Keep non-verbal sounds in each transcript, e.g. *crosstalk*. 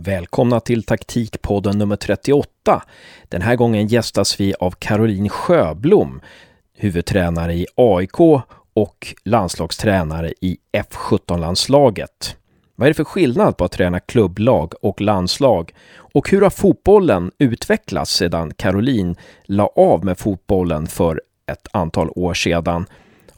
Välkomna till taktikpodden nummer 38. Den här gången gästas vi av Caroline Sjöblom, huvudtränare i AIK och landslagstränare i F17-landslaget. Vad är det för skillnad på att träna klubblag och landslag? Och hur har fotbollen utvecklats sedan Caroline la av med fotbollen för ett antal år sedan?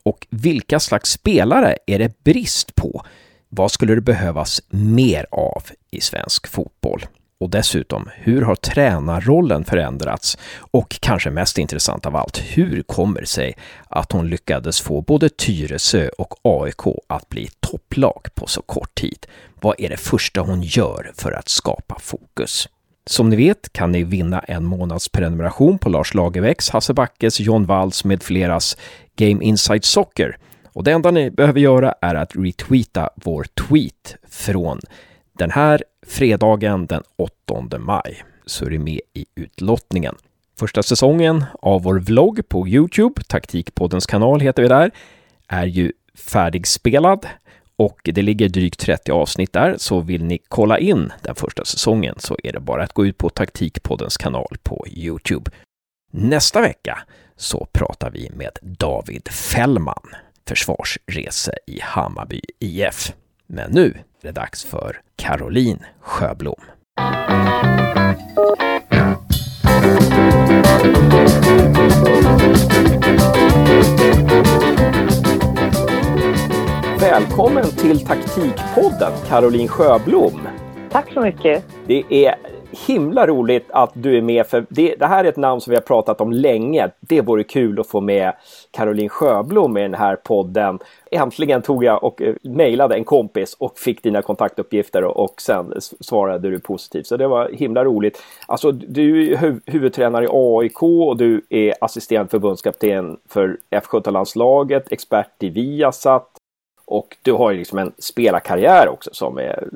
Och vilka slags spelare är det brist på? Vad skulle det behövas mer av i svensk fotboll? Och dessutom, hur har tränarrollen förändrats? Och kanske mest intressant av allt, hur kommer det sig att hon lyckades få både Tyresö och AIK att bli topplag på så kort tid? Vad är det första hon gör för att skapa fokus? Som ni vet kan ni vinna en månads prenumeration på Lars Lagerbäcks, Hasse Backes, John Walls med fleras Game Inside Soccer och det enda ni behöver göra är att retweeta vår tweet från den här fredagen den 8 maj, så är det med i utlottningen. Första säsongen av vår vlogg på Youtube, Taktikpoddens kanal heter vi där, är ju färdigspelad och det ligger drygt 30 avsnitt där, så vill ni kolla in den första säsongen så är det bara att gå ut på Taktikpoddens kanal på Youtube. Nästa vecka så pratar vi med David Fällman försvarsrese i Hammarby IF. Men nu är det dags för Caroline Sjöblom. Välkommen till Taktikpodden, Caroline Sjöblom. Tack så mycket. Det är himla roligt att du är med för det, det, här är ett namn som vi har pratat om länge. Det vore kul att få med Caroline Sjöblom i den här podden. Äntligen tog jag och eh, mejlade en kompis och fick dina kontaktuppgifter och, och sen svarade du positivt. Så det var himla roligt. Alltså du är huv huvudtränare i AIK och du är assisterande förbundskapten för F17-landslaget, expert i Viasat och du har ju liksom en spelarkarriär också som är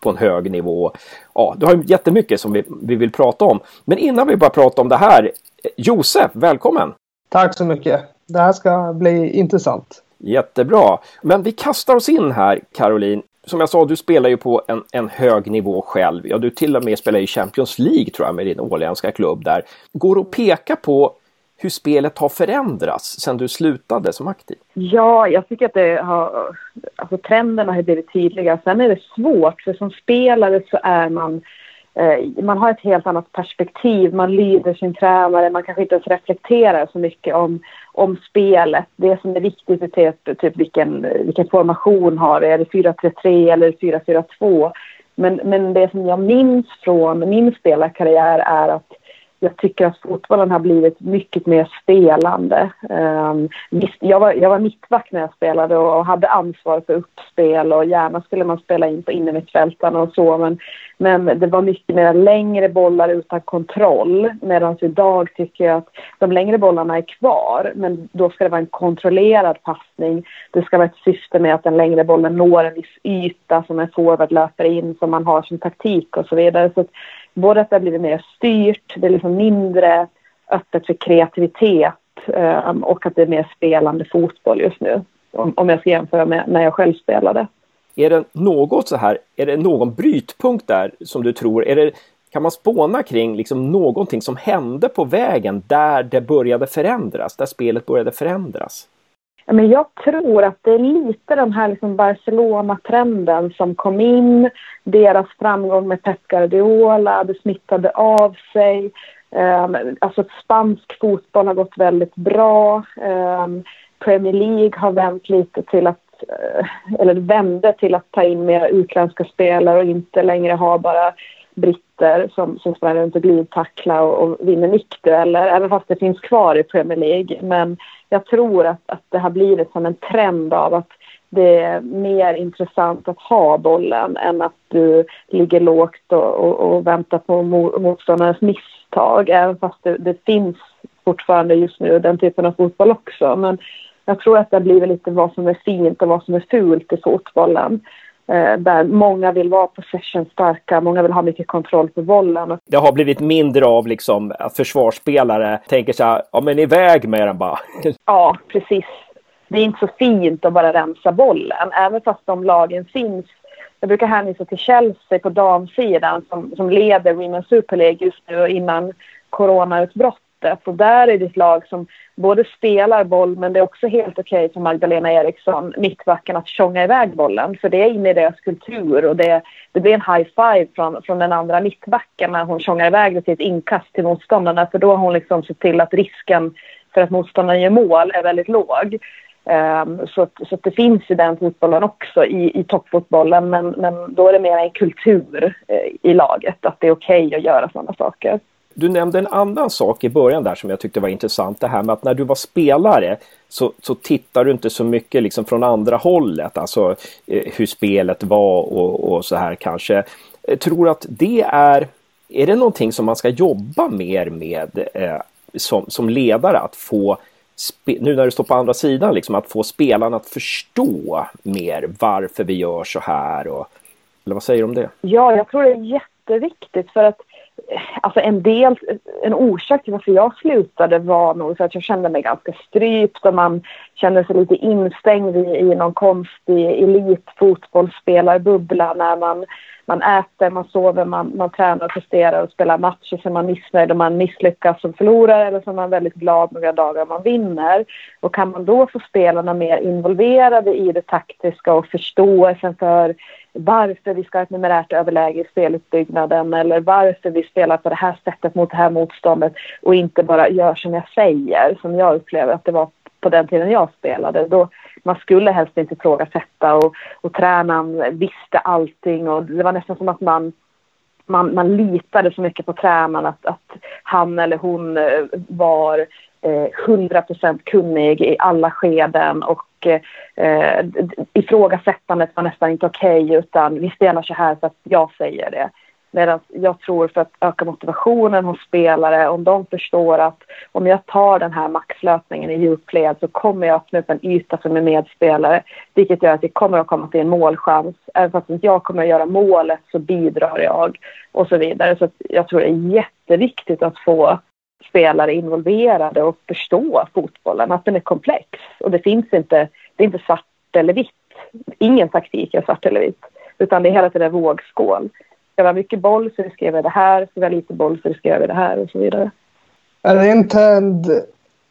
på en hög nivå. Ja, du har jättemycket som vi, vi vill prata om. Men innan vi bara pratar om det här, Josef, välkommen! Tack så mycket! Det här ska bli intressant. Jättebra! Men vi kastar oss in här, Caroline. Som jag sa, du spelar ju på en, en hög nivå själv. Ja, du till och med spelar i Champions League tror jag med din åländska klubb där. Går det att peka på hur spelet har förändrats sedan du slutade som aktiv? Ja, jag tycker att det har, alltså trenderna har blivit tydliga. Sen är det svårt, för som spelare så är man eh, man har ett helt annat perspektiv, man lyder sin tränare, man kanske inte ens reflekterar så mycket om, om spelet. Det som är viktigt är typ, typ vilken, vilken formation har det, är det 4-3-3 eller 4-4-2? Men, men det som jag minns från min spelarkarriär är att jag tycker att fotbollen har blivit mycket mer spelande. Um, visst, jag, var, jag var mittback när jag spelade och hade ansvar för uppspel och gärna skulle man spela in på innermittfältarna och så men, men det var mycket mer längre bollar utan kontroll medan idag tycker jag att de längre bollarna är kvar men då ska det vara en kontrollerad passning. Det ska vara ett syfte med att den längre bollen når en viss yta som en forward löper in som man har som taktik och så vidare. Så både att det har blivit mer styrt, det är liksom mindre öppet för kreativitet um, och att det är mer spelande fotboll just nu. Om, om jag ska jämföra med när jag själv spelade. Är det något så här, är det någon brytpunkt där som du tror, är det, kan man spåna kring liksom någonting som hände på vägen där det började förändras, där spelet började förändras? Men jag tror att det är lite den här liksom Barcelona-trenden som kom in. Deras framgång med Pep Guardiola, det smittade av sig. Um, alltså spansk fotboll har gått väldigt bra. Um, Premier League har vänt lite till att Eh, eller vände till att ta in mer utländska spelare och inte längre ha bara britter som, som sprang runt och glidtacklar och, och vinner nickdueller, även fast det finns kvar i Premier League. Men jag tror att, att det har blivit som en trend av att det är mer intressant att ha bollen än att du ligger lågt och, och, och väntar på motståndarens misstag. Även fast det, det, finns fortfarande just nu den typen av fotboll också. Men jag tror att det har blivit lite vad som är fint och vad som är fult i fotbollen. Eh, där många vill vara possession-starka, många vill ha mycket kontroll på bollen. Det har blivit mindre av liksom att försvarsspelare tänker så här, ja men iväg med den bara. *laughs* Ja, precis. Det är inte så fint att bara rensa bollen, även fast de lagen finns jag brukar hänvisa till Chelsea på damsidan som, som leder Women's Super League just nu innan coronautbrottet. Och alltså, där är det ett lag som både spelar boll men det är också helt okej okay för Magdalena Eriksson, mittbacken, att tjonga iväg bollen. För det är inne i deras kultur och det, det blir en high five från, från den andra mittbacken när hon tjongar iväg det till ett inkast till motståndarna. För då har hon liksom sett till att risken för att motståndaren gör mål är väldigt låg. Um, så, så det finns i den fotbollen också i, i toppfotbollen men, men då är det mer en kultur eh, i laget att det är okej okay att göra sådana saker. Du nämnde en annan sak i början där som jag tyckte var intressant. Det här med att när du var spelare så, så tittar du inte så mycket liksom från andra hållet. Alltså eh, hur spelet var och, och så här kanske. Jag tror att det är är det någonting som man ska jobba mer med eh, som, som ledare? Att få, nu när du står på andra sidan, liksom, att få spelarna att förstå mer varför vi gör så här? Och, eller vad säger du om det? Ja, jag tror det är jätteviktigt för att Alltså en del, en orsak till varför jag slutade var nog för att jag kände mig ganska strypt och man kände sig lite instängd i, i någon konstig elitfotbollsspelarbubbla när man, man äter, man sover, man, man tränar, presterar och spelar matcher så är man missnöjd och man misslyckas som förlorare eller så är man väldigt glad några dagar man vinner. Och kan man då få spelarna mer involverade i det taktiska och förståelsen för varför vi ska ha ett numerärt överläge i spelutbyggnaden eller varför vi spelar på det här sättet mot det här motståndet och inte bara gör som jag säger, som jag upplever att det var på den tiden jag spelade. Då, man skulle helst inte ifrågasätta och, och tränaren visste allting och det var nästan som att man man, man litade så mycket på tränaren att, att han eller hon eh, var eh, procent kunnig i alla skeden och eh, ifrågasättandet var nästan inte okej okay, utan vi spelar så här för att jag säger det. Medan jag tror för att öka motivationen hos spelare, om de förstår att om jag tar den här maxlöpningen i djupled så kommer jag öppna upp en yta för min medspelare. Vilket gör att vi kommer att komma till en målchans. Även fast inte jag kommer att göra målet så bidrar jag och så vidare. Så jag tror det är jätteviktigt att få spelare involverade och förstå fotbollen, att den är komplex. Och det finns inte, det är inte svart eller vitt. Ingen taktik är svart eller vitt, utan det är hela tiden vågskål. Ska vi ha mycket boll så riskerar vi det här, ska vi ha lite boll så riskerar vi det här och så vidare. Är det en trend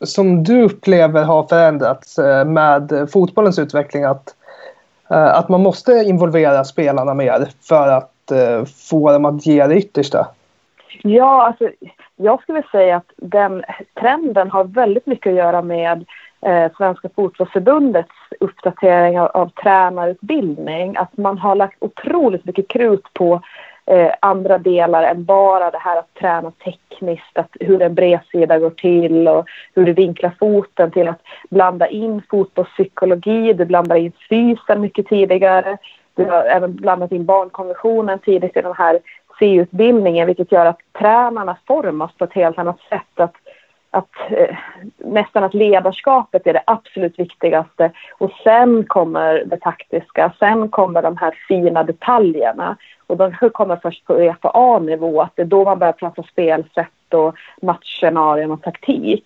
som du upplever har förändrats eh, med fotbollens utveckling att, eh, att man måste involvera spelarna mer för att eh, få dem att ge det yttersta? Ja, alltså, jag skulle säga att den trenden har väldigt mycket att göra med eh, Svenska fotbollsförbundets uppdatering av, av tränarutbildning. Att man har lagt otroligt mycket krut på eh, andra delar än bara det här att träna tekniskt, att hur en bredsida går till och hur du vinklar foten till att blanda in fotbollspsykologi, du blandar in fysen mycket tidigare. Du har även blandat in barnkonventionen tidigt i den här C-utbildningen vilket gör att tränarna formas på ett helt annat sätt. Att, att, eh, nästan att ledarskapet är det absolut viktigaste och sen kommer det taktiska, sen kommer de här fina detaljerna och de kommer först på EFA-nivå, att det är då man börjar prata spelsätt och matchscenarion och taktik.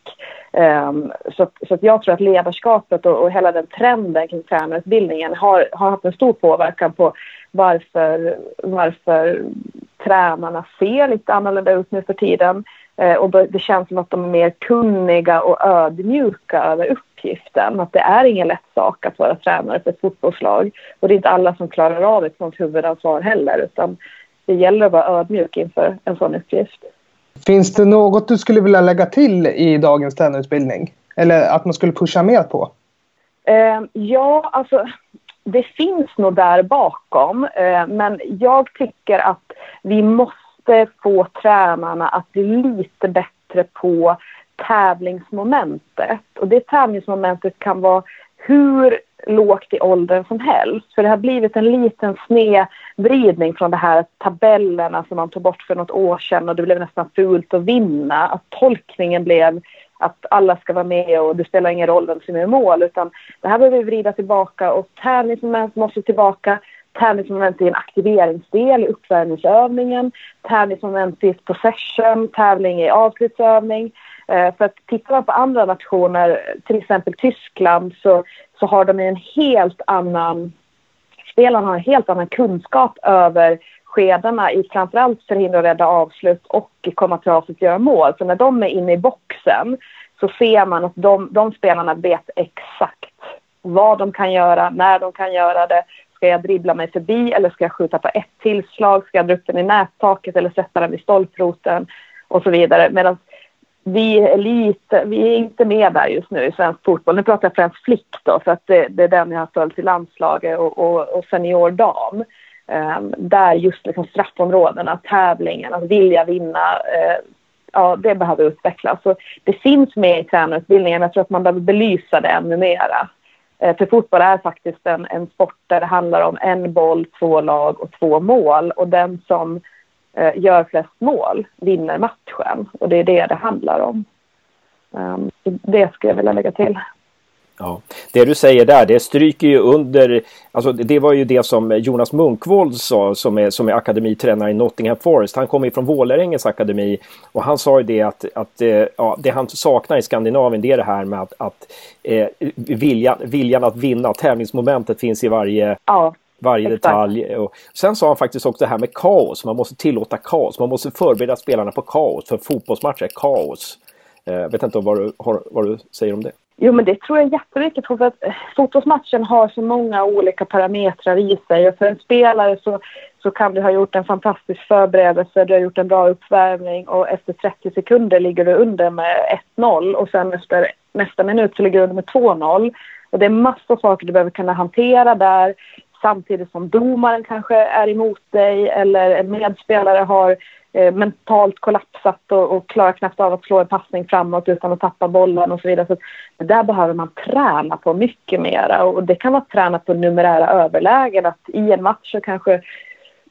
Um, så, så att jag tror att ledarskapet och, och hela den trenden kring tränarutbildningen har, har haft en stor påverkan på varför, varför tränarna ser lite annorlunda ut nu för tiden. Eh, och det känns som att de är mer kunniga och ödmjuka över uppgiften. Att det är ingen lätt sak att vara tränare för ett fotbollslag. Och det är inte alla som klarar av ett sånt huvudansvar heller. Utan det gäller att vara ödmjuk inför en sån uppgift. Finns det något du skulle vilja lägga till i dagens tränarutbildning? Eller att man skulle pusha mer på? Eh, ja, alltså det finns nog där bakom. Eh, men jag tycker att vi måste få tränarna att bli lite bättre på tävlingsmomentet. Och det tävlingsmomentet kan vara hur lågt i åldern som helst. För det har blivit en liten snedvridning från de här tabellerna som man tog bort för något år sedan och det blev nästan fult att vinna. Att tolkningen blev att alla ska vara med och det spelar ingen roll vem som är mål utan det här behöver vi vrida tillbaka och tävlingsmoment måste tillbaka. Tävlingsmoment i en aktiveringsdel i uppvärmningsövningen. Tävlingsmoment i possession, tävling i avslutsövning. Eh, för att tittar man på andra nationer, till exempel Tyskland, så, så har de en helt annan spelarna har en helt annan kunskap över skedena i framförallt förhindra och rädda avslut och komma till avslut och göra mål. Så när de är inne i boxen så ser man att de, de spelarna vet exakt vad de kan göra, när de kan göra det. Ska jag dribbla mig förbi eller ska jag skjuta på ett tillslag? Ska jag dra upp den i nättaket eller sätta den vid stolproten? Och så vidare. Medan vi är lite, vi är inte med där just nu i svensk fotboll. Nu pratar jag främst flick då, för att det, det är den jag har följt i landslaget och, och, och senior dam. Um, ehm, där just liksom straffområdena, tävlingen, att vilja vinna, uh, ja, det behöver utvecklas. Så det finns med i tränarutbildningen, men jag tror att man behöver belysa det ännu mera. Eh, för fotboll är faktiskt en, en sport där det handlar om en boll, två lag och två mål. Och den som eh, gör flest mål vinner matchen. Och det är det det handlar om. Um, det skulle jag vilja lägga till. Ja. Det du säger där, det stryker ju under, alltså det var ju det som Jonas Munkvold sa som är, som är akademitränare i Nottingham Forest. Han kommer ju från Vålerengens akademi och han sa ju det att, att eh, ja, det han saknar i Skandinavien det är det här med att, att eh, viljan, viljan att vinna, tävlingsmomentet finns i varje ja. Varje Exakt. detalj. Och sen sa han faktiskt också det här med kaos. Man måste tillåta kaos. Man måste förbereda spelarna på kaos. För fotbollsmatcher är kaos. Jag eh, vet inte vad du, vad du säger om det. Jo, men det tror jag är jätteviktigt för att eh, fotbollsmatchen har så många olika parametrar i sig och för en spelare så, så kan du ha gjort en fantastisk förberedelse, du har gjort en bra uppvärmning och efter 30 sekunder ligger du under med 1-0 och sen efter nästa minut så ligger du under med 2-0. Och det är massor av saker du behöver kunna hantera där samtidigt som domaren kanske är emot dig eller en medspelare har eh, mentalt kollapsat och, och klarar knappt av att slå en passning framåt utan att tappa bollen och så vidare. Så det där behöver man träna på mycket mera och det kan vara träna på numerära överlägen. Att i en match så kanske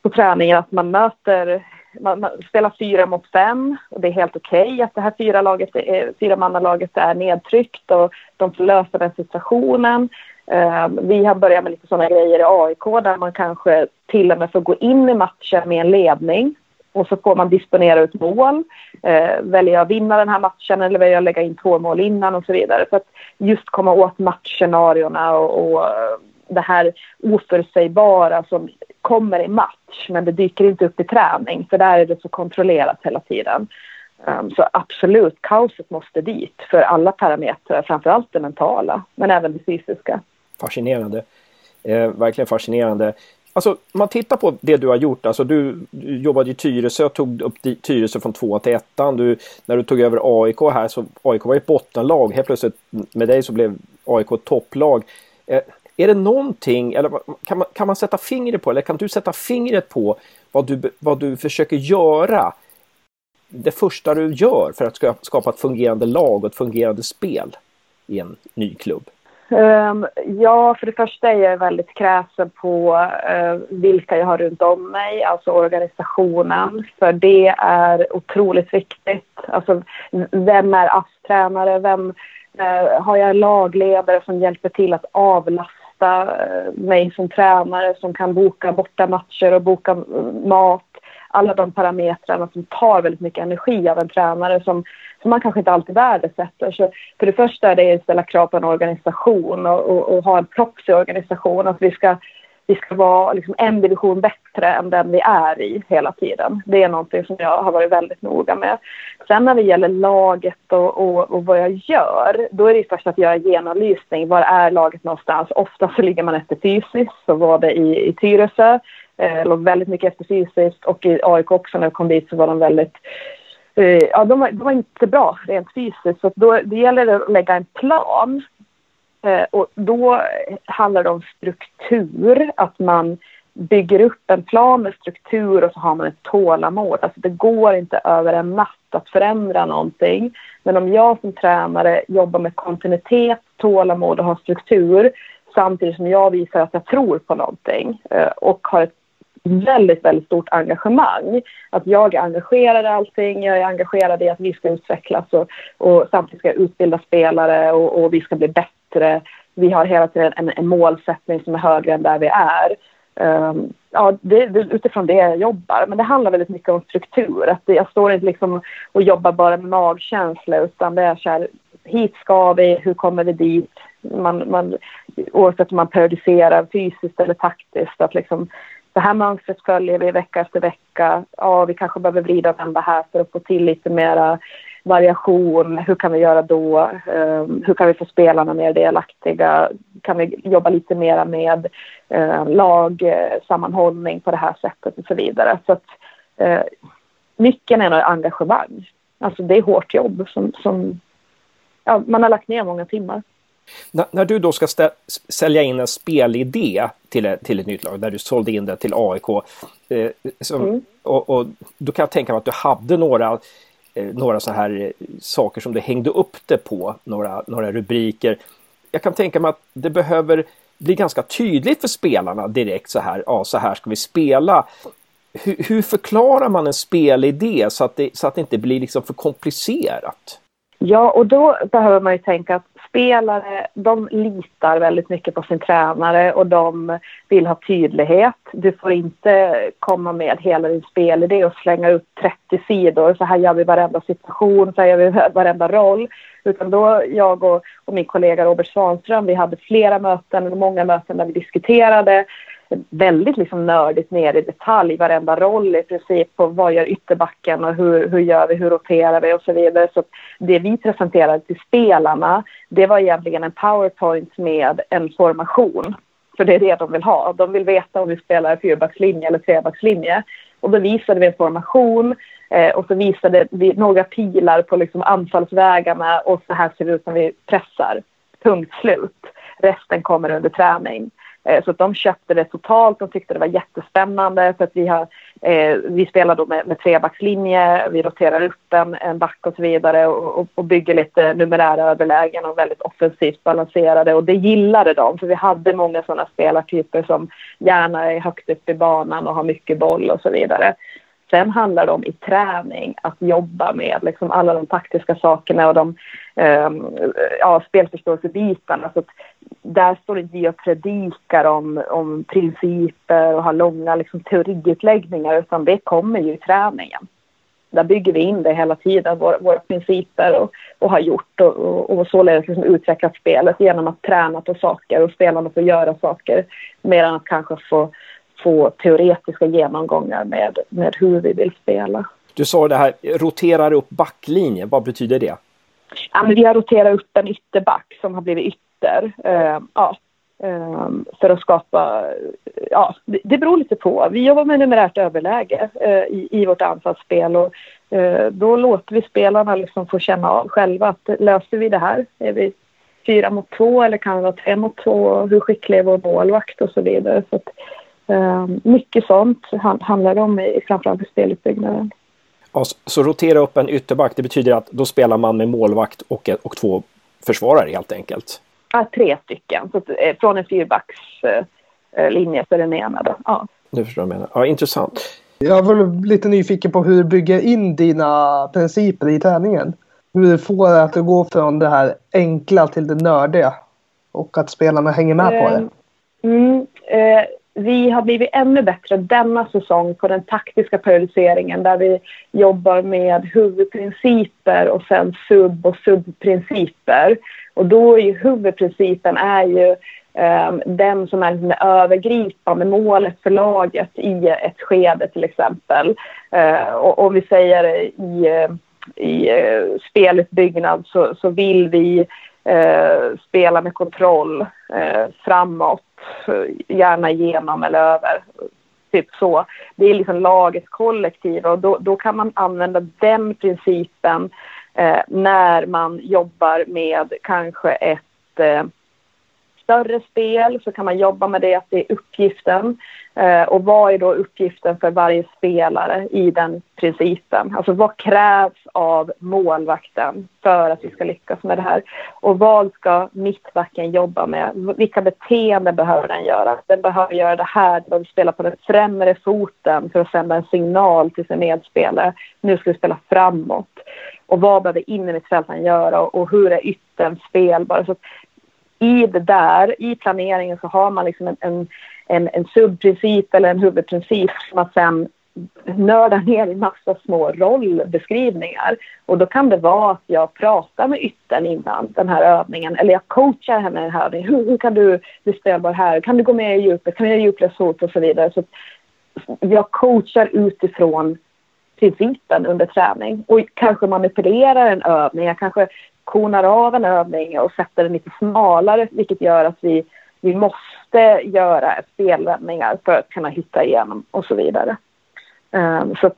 på träningen att man möter man, man spelar fyra mot fem och det är helt okej okay att det här fyra, laget, eh, fyra mannalaget är nedtryckt och de får lösa den situationen. Eh, vi har börjat med lite sådana grejer i AIK där man kanske till och med får gå in i matchen med en ledning och så får man disponera ut mål. Eh, väljer jag att vinna den här matchen eller väljer jag att lägga in två mål innan och så vidare. För att just komma åt matchscenarierna och, och eh, det här oförutsägbara som kommer i match men det dyker inte upp i träning för där är det så kontrollerat hela tiden. Um, så absolut, kaoset måste dit för alla parametrar, framförallt det mentala men även det fysiska. Fascinerande. Eh, verkligen fascinerande. Alltså, man tittar på det du har gjort. Alltså, du, du jobbade i Tyresö tog upp Tyresö från två till ettan. Du, när du tog över AIK här så AIK var ett bottenlag. Helt plötsligt med dig så blev AIK ett topplag. Eh, är det någonting, eller kan man, kan man sätta fingret på, eller kan du sätta fingret på vad du, vad du försöker göra? Det första du gör för att skapa ett fungerande lag och ett fungerande spel i en ny klubb? Um, ja, för det första är jag väldigt kräsen på uh, vilka jag har runt om mig, alltså organisationen. För det är otroligt viktigt. Alltså, vem är ASS-tränare? Vem uh, har jag lagledare som hjälper till att avlasta uh, mig som tränare som kan boka borta matcher och boka mat? Alla de parametrarna som tar väldigt mycket energi av en tränare som som man kanske inte alltid värdesätter. Så för det första är det att ställa krav på en organisation och, och, och ha en proffsig organisation. Att vi ska, vi ska vara liksom en division bättre än den vi är i hela tiden. Det är någonting som jag har varit väldigt noga med. Sen när det gäller laget och, och, och vad jag gör, då är det först att göra genomlysning. Var är laget någonstans? Ofta så ligger man efter fysiskt, så var det i, i Tyresö. Eh, låg väldigt mycket efter fysiskt och i AIK också när jag kom dit så var de väldigt Eh, ja, de, var, de var inte bra rent fysiskt. Så då, det gäller att lägga en plan. Eh, och då handlar det om struktur, att man bygger upp en plan med struktur och så har man ett tålamod. Alltså det går inte över en natt att förändra någonting. Men om jag som tränare jobbar med kontinuitet, tålamod och har struktur samtidigt som jag visar att jag tror på någonting eh, och har ett väldigt, väldigt stort engagemang. Att jag är engagerad i allting, jag är engagerad i att vi ska utvecklas och, och samtidigt ska jag utbilda spelare och, och, vi ska bli bättre. Vi har hela tiden en, en målsättning som är högre än där vi är. Um, ja, det, det, utifrån det jag jobbar. Men det handlar väldigt mycket om struktur. Att jag står inte liksom och jobbar bara med magkänsla utan det är så här, hit ska vi, hur kommer vi dit? Man, man, oavsett om man periodiserar fysiskt eller taktiskt. Att liksom, det här mönstret följer vi vecka efter vecka. Ja, vi kanske behöver vrida och vända här för att få till lite mera variation. Hur kan vi göra då? Um, hur kan vi få spelarna mer delaktiga? Kan vi jobba lite mera med uh, lagsammanhållning på det här sättet och så vidare. Så att, uh, nyckeln är nog engagemang. Alltså det är hårt jobb som, som ja, man har lagt ner många timmar. N när du då ska sälja in en spelidé till, till ett nytt lag, där du sålde in det till AIK, eh, som, mm. och, och, då kan jag tänka mig att du hade några eh, några så här eh, saker som du hängde upp det på, några, några rubriker. Jag kan tänka mig att det behöver bli ganska tydligt för spelarna direkt så här, ja så här ska vi spela. Hur, hur förklarar man en spelidé så att det, så att det inte blir liksom för komplicerat? Ja, och då behöver man ju tänka att spelare, de litar väldigt mycket på sin tränare och de vill ha tydlighet. Du får inte komma med hela din spelidé och slänga ut 30 sidor. Så här gör vi varenda situation, så här gör vi *laughs* varenda roll. Utan då, jag och, och min kollega Robert Svanström, vi hade flera möten, många möten där vi diskuterade väldigt liksom nördigt ner i detalj, varenda roll i princip på vad gör ytterbacken och hur, hur gör vi, hur roterar vi och så vidare. Så det vi presenterade till spelarna, det var egentligen en powerpoint med en formation. För det är det de vill ha. De vill veta om vi spelar fyrbackslinje eller trebackslinje. Och då visade vi en formation eh, och så visade vi några pilar på liksom anfallsvägarna och så här ser det ut när vi pressar. Punkt slut. Resten kommer under träning. Eh, så att de köpte det totalt. De tyckte det var jättespännande för att vi, har, eh, vi spelar då med, med trebackslinje, vi roterar upp en, en back och så vidare och, och bygger lite numerära överlägen och väldigt offensivt balanserade och det gillade de för vi hade många sådana spelartyper som gärna är högt upp i banan och har mycket boll och så vidare. Sen handlar det om i träning att jobba med liksom alla de taktiska sakerna och de eh, ja, spelförståelsebitarna. Så där står inte vi och predikar om, om principer och har långa liksom, teoriutläggningar utan det kommer ju i träningen. Där bygger vi in det hela tiden, våra, våra principer och, och har gjort och, och, och således liksom utvecklat spelet genom att träna på saker och spelarna får göra saker mer än att kanske få få teoretiska genomgångar med, med hur vi vill spela. Du sa det här, roterar upp backlinjen, vad betyder det? Ja, men vi har roterat upp en ytterback som har blivit ytter. Uh, ja, uh, för att skapa, ja, det, det beror lite på. Vi jobbar med numerärt överläge uh, i, i vårt anfallsspel och då låter vi spelarna liksom få känna av själva att löser vi det här? Är vi fyra mot två eller kan det vara tre mot två? Hur skicklig är vår målvakt och så vidare. Så att, mycket sånt handlar det om i framförallt i speluppbyggnaden. Ja, så rotera upp en ytterback, det betyder att då spelar man med målvakt och, och två försvarare helt enkelt? Ja, tre stycken. Så eh, från en fyrbackslinje för den ena. Då. Ja. Du förstår vad jag menar. Ja, intressant. Jag var lite nyfiken på hur du bygger in dina principer i träningen. Hur du får det att gå från det här enkla till det nördiga och att spelarna hänger med på det. Mm, eh, vi har blivit ännu bättre denna säsong på den taktiska periodiseringen där vi jobbar med huvudprinciper och sen sub och subprinciper. Och då är ju huvudprincipen är ju um, den som är det övergripande målet för laget i ett skede till exempel. Uh, och om vi säger i, i uh, spelutbyggnad så, så vill vi uh, spela med kontroll framåt gärna genom eller över. Typ så. Det är liksom lagets kollektiv och då, då kan man använda den principen eh, när man jobbar med kanske ett eh, större spel så kan man jobba med det, att det är uppgiften. Eh, och vad är då uppgiften för varje spelare i den principen? Alltså vad krävs av målvakten för att vi ska lyckas med det här? Och vad ska mittbacken jobba med? Vilka beteenden behöver den göra? Den behöver göra det här, den behöver spela på den främre foten för att sända en signal till sin medspelare. Nu ska vi spela framåt. Och vad behöver innermittfältaren göra och hur är yttern spelbar? Så i det där, i planeringen så har man liksom en, en, en, en subprincip eller en huvudprincip som man sen nördar ner i massa små rollbeskrivningar. Och då kan det vara att jag pratar med yttern innan den här övningen eller jag coachar henne i den här övningen. Hur, hur kan du bli spelbar här? Kan du gå med i djupet? Kan du göra djupledshot och så vidare? Så jag coachar utifrån principen under träning och kanske manipulerar en övning. Jag kanske konar av en övning och sätter den lite smalare vilket gör att vi, vi måste göra spelvändningar för att kunna hitta igenom och så vidare. Um, så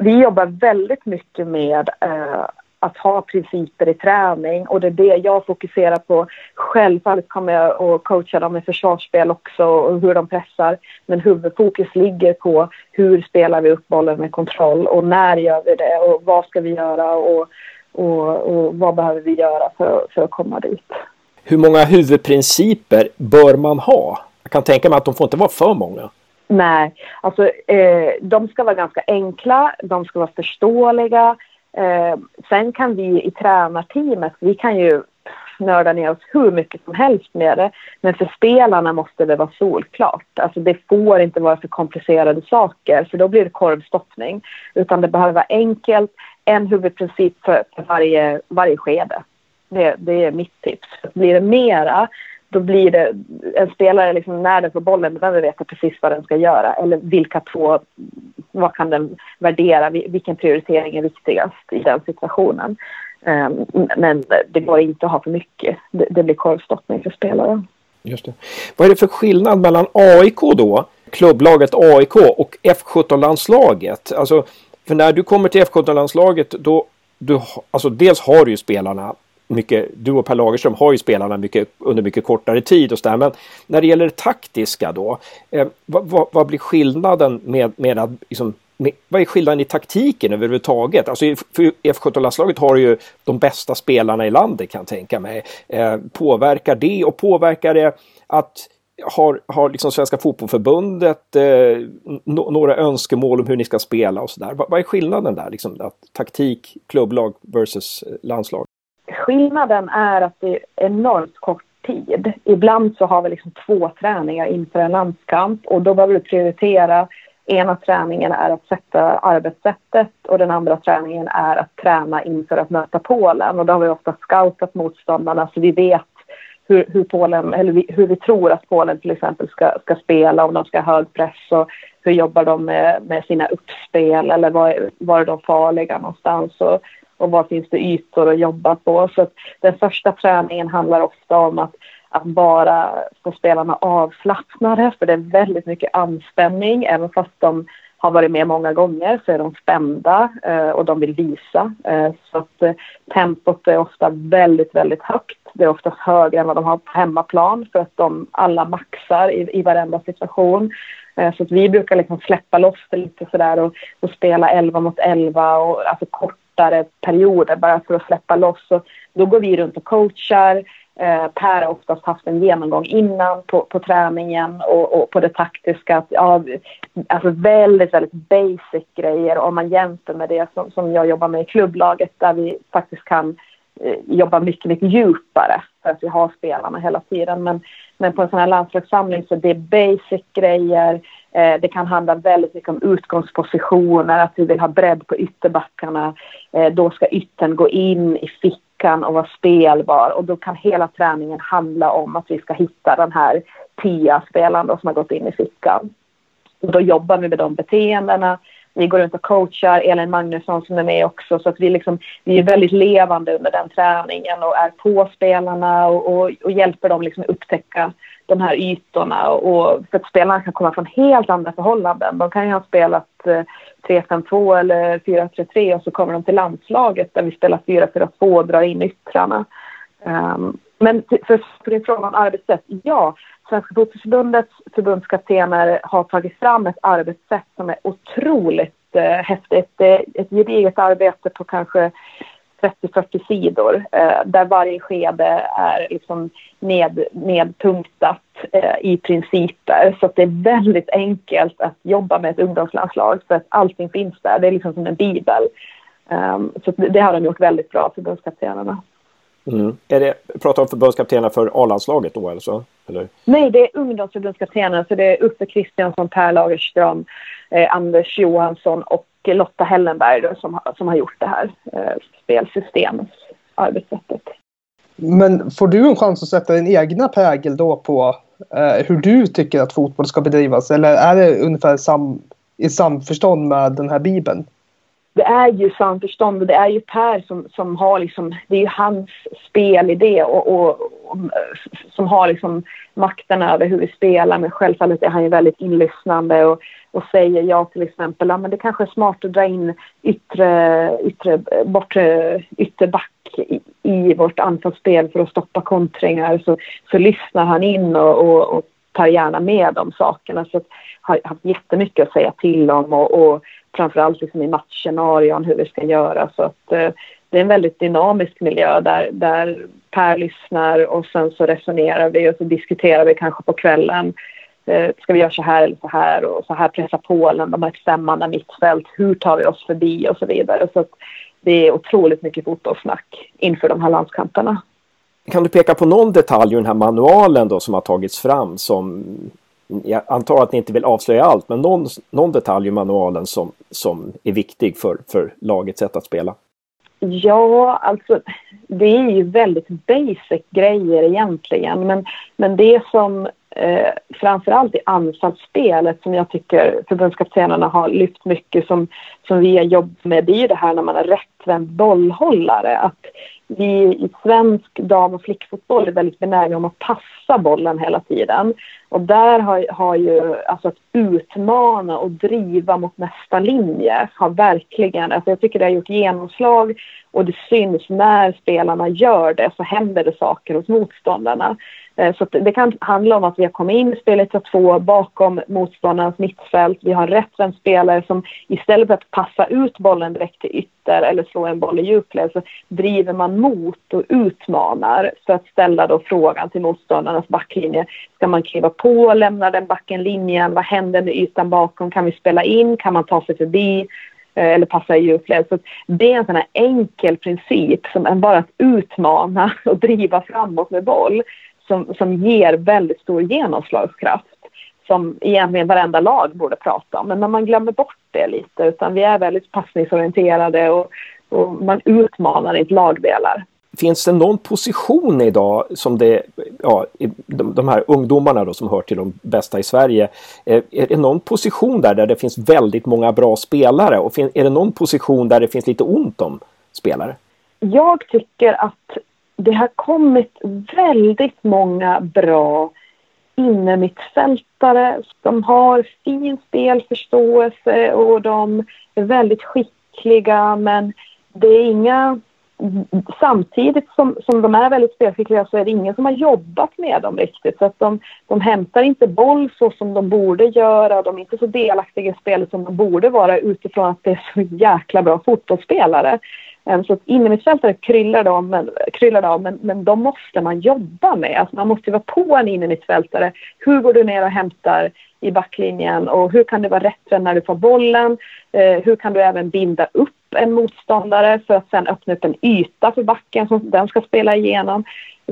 vi jobbar väldigt mycket med uh, att ha principer i träning och det är det jag fokuserar på. Självfallet kommer jag att coacha dem i försvarsspel också och hur de pressar. Men huvudfokus ligger på hur spelar vi upp bollen med kontroll och när gör vi det och vad ska vi göra och, och, och vad behöver vi göra för, för att komma dit. Hur många huvudprinciper bör man ha? Jag kan tänka mig att de får inte vara för många. Nej, alltså eh, de ska vara ganska enkla, de ska vara förståeliga Eh, sen kan vi i tränarteamet, vi kan ju nörda ner oss hur mycket som helst med det. Men för spelarna måste det vara solklart. Alltså det får inte vara för komplicerade saker för då blir det korvstoppning. Utan det behöver vara enkelt, en huvudprincip för, för varje, varje skede. Det, det är mitt tips. Blir det mera då blir det en spelare liksom när den får bollen behöver veta precis vad den ska göra eller vilka två, vad kan den värdera, vilken prioritering är viktigast i den situationen. Um, men det går inte att ha för mycket, det, det blir korvstoppning för spelaren. Just det. Vad är det för skillnad mellan AIK då, klubblaget AIK och F17-landslaget? Alltså, för när du kommer till F17-landslaget då du, alltså dels har du ju spelarna mycket, du och Per Lagerström har ju spelarna mycket, under mycket kortare tid och sådär. Men när det gäller det taktiska då, eh, vad, vad, vad, blir skillnaden med, med att liksom, med, vad är skillnaden i taktiken överhuvudtaget? Alltså för F17-landslaget har ju de bästa spelarna i landet kan jag tänka mig. Eh, påverkar det och påverkar det att har, har liksom Svenska Fotbollförbundet eh, no, några önskemål om hur ni ska spela och sådär? Vad, vad är skillnaden där? Liksom, att taktik, klubblag versus eh, landslag? Skillnaden är att det är enormt kort tid. Ibland så har vi liksom två träningar inför en landskamp och då behöver du prioritera. Ena träningen är att sätta arbetssättet och den andra träningen är att träna inför att möta Polen. Och då har vi ofta scoutat motståndarna så vi vet hur, hur, Polen, eller vi, hur vi tror att Polen till exempel ska, ska spela, om de ska ha hög press och hur jobbar de med, med sina uppspel eller var, var är de farliga någonstans. Och och var finns det ytor att jobba på. Så den första träningen handlar ofta om att, att bara få spelarna avslappnade för det är väldigt mycket anspänning även fast de har varit med många gånger så är de spända eh, och de vill visa. Eh, så att eh, tempot är ofta väldigt, väldigt högt. Det är oftast högre än vad de har på hemmaplan för att de alla maxar i, i varenda situation. Eh, så att vi brukar liksom släppa loss det lite sådär och, och spela 11 mot 11 och alltså kortare perioder bara för att släppa loss. Och då går vi runt och coachar. Eh, per har oftast haft en genomgång innan på, på träningen och, och på det taktiska. Ja, alltså väldigt, väldigt basic grejer om man jämför med det som, som jag jobbar med i klubblaget där vi faktiskt kan eh, jobba mycket, mycket djupare för att vi har spelarna hela tiden. Men, men på en sån här landslagssamling så det är basic grejer. Eh, det kan handla väldigt mycket om utgångspositioner, att vi vill ha bredd på ytterbackarna. Eh, då ska yttern gå in i fickan och vara spelbar och då kan hela träningen handla om att vi ska hitta den här tia-spelaren som har gått in i fickan. Och då jobbar vi med de beteendena. Vi går runt och coachar, Elin Magnusson som är med också, så att vi, liksom, vi är väldigt levande under den träningen och är på spelarna och, och, och hjälper dem liksom upptäcka de här ytorna och för att spelarna kan komma från helt andra förhållanden. De kan ju ha spelat eh, 3-5-2 eller 4-3-3 och så kommer de till landslaget där vi spelar 4-4-2 och drar in yttrarna. Um, men för, för din fråga om arbetssätt, ja. Svenska Fotbollförbundets förbundskaptener har tagit fram ett arbetssätt som är otroligt eh, häftigt. Det är ett gediget arbete på kanske 30-40 sidor eh, där varje skede är liksom ned, nedpunktat eh, i principer. Så att det är väldigt enkelt att jobba med ett ungdomslandslag för att allting finns där. Det är liksom som en bibel. Um, så det, det har de gjort väldigt bra, förbundskaptenerna. Mm. Är det, pratar om förbundskaptenerna för A-landslaget då alltså? Eller? Nej, det är ungdomsförbundskaptenerna. Så det är Uffe Kristiansson, Per Lagerström, eh, Anders Johansson och Lotta Hellenberg då, som, som har gjort det här eh, spelsystemet, arbetssättet. Men får du en chans att sätta din egna prägel då på eh, hur du tycker att fotboll ska bedrivas? Eller är det ungefär sam, i samförstånd med den här bibeln? Det är ju samförstånd och det är ju Per som, som har liksom, det är ju hans spelidé och, och, och, som har liksom makten över hur vi spelar men självfallet är han ju väldigt inlyssnande och, och säger ja till exempel, ja men det kanske är smart att dra in yttre, yttre, bortre ytterback i, i vårt anfallsspel för att stoppa kontringar så, så lyssnar han in och, och, och tar gärna med de sakerna. Så att, har haft jättemycket att säga till om och, och framförallt liksom i matchscenarion hur vi ska göra. Så att, eh, det är en väldigt dynamisk miljö där, där Per lyssnar och sen så resonerar vi och så diskuterar vi kanske på kvällen. Eh, ska vi göra så här eller så här och så här pressar Polen, de har ett stämmande mittfält, hur tar vi oss förbi och så vidare. Så att det är otroligt mycket fotbollssnack inför de här landskamperna. Kan du peka på någon detalj i den här manualen då som har tagits fram som jag antar att ni inte vill avslöja allt, men någon, någon detalj i manualen som, som är viktig för, för lagets sätt att spela? Ja, alltså det är ju väldigt basic grejer egentligen. Men, men det som eh, framförallt i anfallsspelet som jag tycker förbundskaptenerna har lyft mycket som, som vi har jobbat med, det är ju det här när man är rättvänd bollhållare. Att vi i svensk dam och flickfotboll är väldigt benägna om att passa bollen hela tiden. Och där har, har ju, alltså att utmana och driva mot nästa linje har verkligen, alltså jag tycker det har gjort genomslag och det syns när spelarna gör det så händer det saker hos motståndarna. Eh, så det kan handla om att vi har kommit in i spelet två bakom motståndarens mittfält. Vi har en rättvänd spelare som istället för att passa ut bollen direkt till ytter eller slå en boll i djupled så driver man mot och utmanar för att ställa då frågan till motståndarnas backlinje. Ska man kliva på, lämna den backen linjen? Vad händer med ytan bakom? Kan vi spela in? Kan man ta sig förbi? Eh, eller passa i djupled. Så det är en sån här enkel princip som är bara att utmana *laughs* och driva framåt med boll som, som ger väldigt stor genomslagskraft som egentligen varenda lag borde prata om. Men när man glömmer bort det lite, utan vi är väldigt passningsorienterade och, och man utmanar inte lagdelar. Finns det någon position idag som det, ja, de, de här ungdomarna då som hör till de bästa i Sverige, är, är det någon position där, där det finns väldigt många bra spelare och fin, är det någon position där det finns lite ont om spelare? Jag tycker att det har kommit väldigt många bra innermittfältare. De har fin spelförståelse och de är väldigt skickliga men det är inga... Samtidigt som, som de är väldigt spelskickliga så är det ingen som har jobbat med dem riktigt. Så att de, de hämtar inte boll så som de borde göra. De är inte så delaktiga i spelet som de borde vara utifrån att det är så jäkla bra fotbollsspelare. Så innermittfältare kryllar av, men, kryllar av men, men de måste man jobba med. Alltså man måste vara på en innermittfältare. Hur går du ner och hämtar i backlinjen och hur kan du vara rättvänd när du får bollen? Eh, hur kan du även binda upp en motståndare för att sen öppna upp en yta för backen som den ska spela igenom?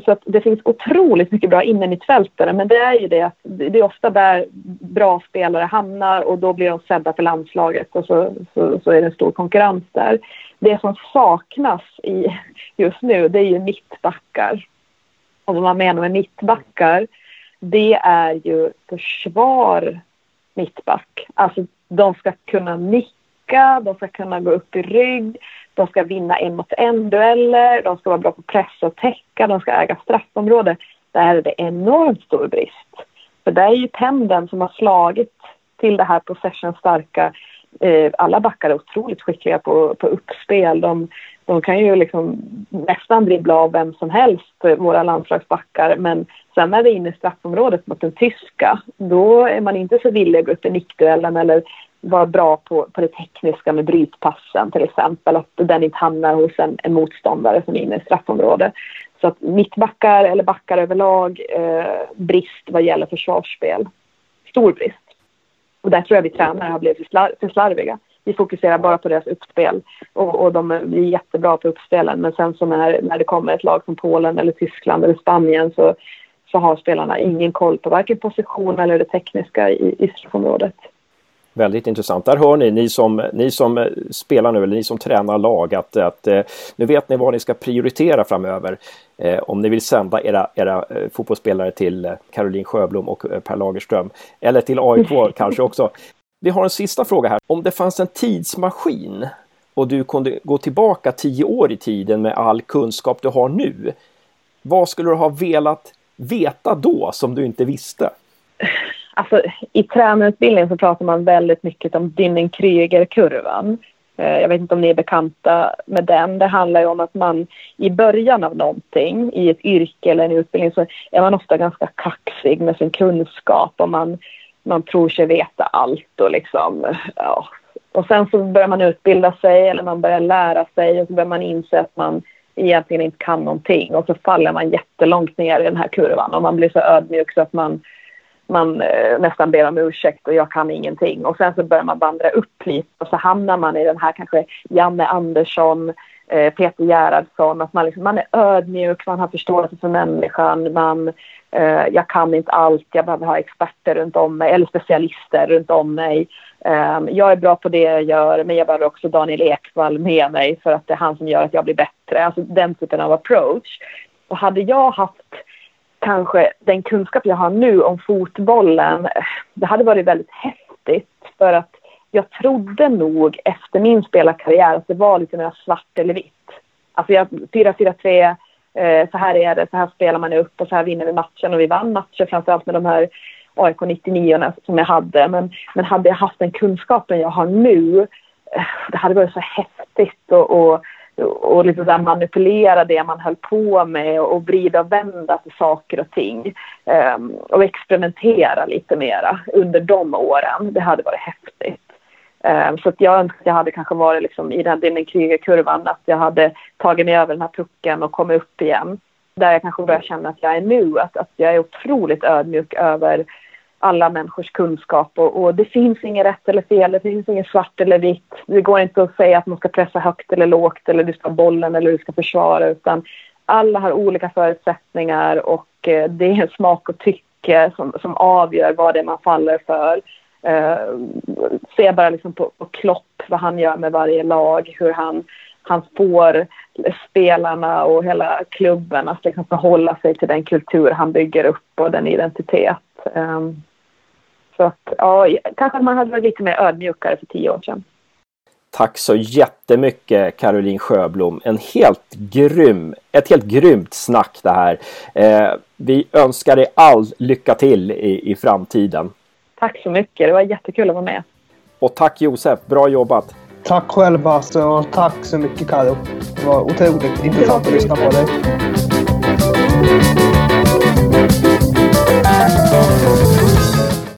Så att det finns otroligt mycket bra innermittfältare men det är ju det att det är ofta där bra spelare hamnar och då blir de sedda för landslaget och så, så, så är det en stor konkurrens där. Det som saknas i, just nu det är ju mittbackar. Och vad man menar med mittbackar det är ju försvar mittback. Alltså de ska kunna nicka, de ska kunna gå upp i rygg, de ska vinna en mot en-dueller, de ska vara bra på press och täcka, de ska äga straffområde. Där är det enormt stor brist. För det är ju pendeln som har slagit till det här possession-starka. Eh, alla backar är otroligt skickliga på, på uppspel. De, de kan ju liksom nästan dribbla av vem som helst, eh, våra landslagsbackar. Men sen när det är inne i straffområdet mot den tyska, då är man inte så villig att gå upp i nickduellen eller vara bra på, på det tekniska med brytpassen till exempel. Att den inte hamnar hos en, en motståndare som är inne i straffområdet. Så att mittbackar eller backar överlag, eh, brist vad gäller försvarsspel. Stor brist. Och där tror jag vi tränare har blivit för, slarviga. vi fokuserar bara på deras uppspel och, och de är jättebra på uppspelen. Men sen så när, när det kommer ett lag som Polen eller Tyskland eller Spanien så, så har spelarna ingen koll på varken position eller det tekniska i, i straffområdet. Väldigt intressant. Där hör ni, ni som, ni som eh, spelar nu eller ni som tränar lag att, att eh, nu vet ni vad ni ska prioritera framöver. Eh, om ni vill sända era, era eh, fotbollsspelare till Caroline Sjöblom och Per Lagerström. Eller till AIK *laughs* kanske också. Vi har en sista fråga här. Om det fanns en tidsmaskin och du kunde gå tillbaka tio år i tiden med all kunskap du har nu. Vad skulle du ha velat veta då som du inte visste? *laughs* Alltså, I tränarutbildningen så pratar man väldigt mycket om Dunning-Kruger-kurvan. Eh, jag vet inte om ni är bekanta med den. Det handlar ju om att man i början av någonting, i ett yrke eller en utbildning, så är man ofta ganska kaxig med sin kunskap och man, man tror sig veta allt och liksom, ja. Och sen så börjar man utbilda sig eller man börjar lära sig och så börjar man inse att man egentligen inte kan någonting och så faller man jättelångt ner i den här kurvan och man blir så ödmjuk så att man man eh, nästan ber om ursäkt och jag kan ingenting. Och sen så börjar man vandra upp lite och så hamnar man i den här kanske Janne Andersson, eh, Peter Gerhardsson, att man, liksom, man är ödmjuk, man har förståelse för människan, man, eh, jag kan inte allt, jag behöver ha experter runt om mig, eller specialister runt om mig. Eh, jag är bra på det jag gör, men jag behöver också Daniel Ekvall med mig för att det är han som gör att jag blir bättre. Alltså den typen av approach. Och hade jag haft kanske den kunskap jag har nu om fotbollen, det hade varit väldigt häftigt för att jag trodde nog efter min spelarkarriär att det var lite mer svart eller vitt. Alltså 4-4-3, eh, så här är det, så här spelar man upp och så här vinner vi matchen och vi vann matcher framförallt med de här AIK 99 som jag hade. Men, men hade jag haft den kunskapen jag har nu, eh, det hade varit så häftigt och, och och liksom så manipulera det man höll på med och vrida och vända till saker och ting. Um, och experimentera lite mera under de åren. Det hade varit häftigt. Um, så att jag önskar att jag hade kanske varit liksom i den krigarkurvan, att jag hade tagit mig över den här pucken och kommit upp igen. Där jag kanske börjar känna att jag är nu, att, att jag är otroligt ödmjuk över alla människors kunskap och, och, det finns inget rätt eller fel, det finns inget svart eller vitt. Det går inte att säga att man ska pressa högt eller lågt eller du ska ha bollen eller du ska försvara utan alla har olika förutsättningar och eh, det är smak och tycke som, som avgör vad det är man faller för. Uh, se bara liksom på, på Klopp, vad han gör med varje lag, hur han, han får spelarna och hela klubben att liksom förhålla sig till den kultur han bygger upp och den identitet. Um, så att, ja, kanske man hade varit lite mer ödmjukare för tio år sedan. Tack så jättemycket Caroline Sjöblom. En helt grym, ett helt grymt snack det här. Eh, vi önskar dig all lycka till i, i framtiden. Tack så mycket. Det var jättekul att vara med. Och tack Josef. Bra jobbat. Tack själv Basse och tack så mycket Karo. Det var otroligt intressant att lyssna på dig.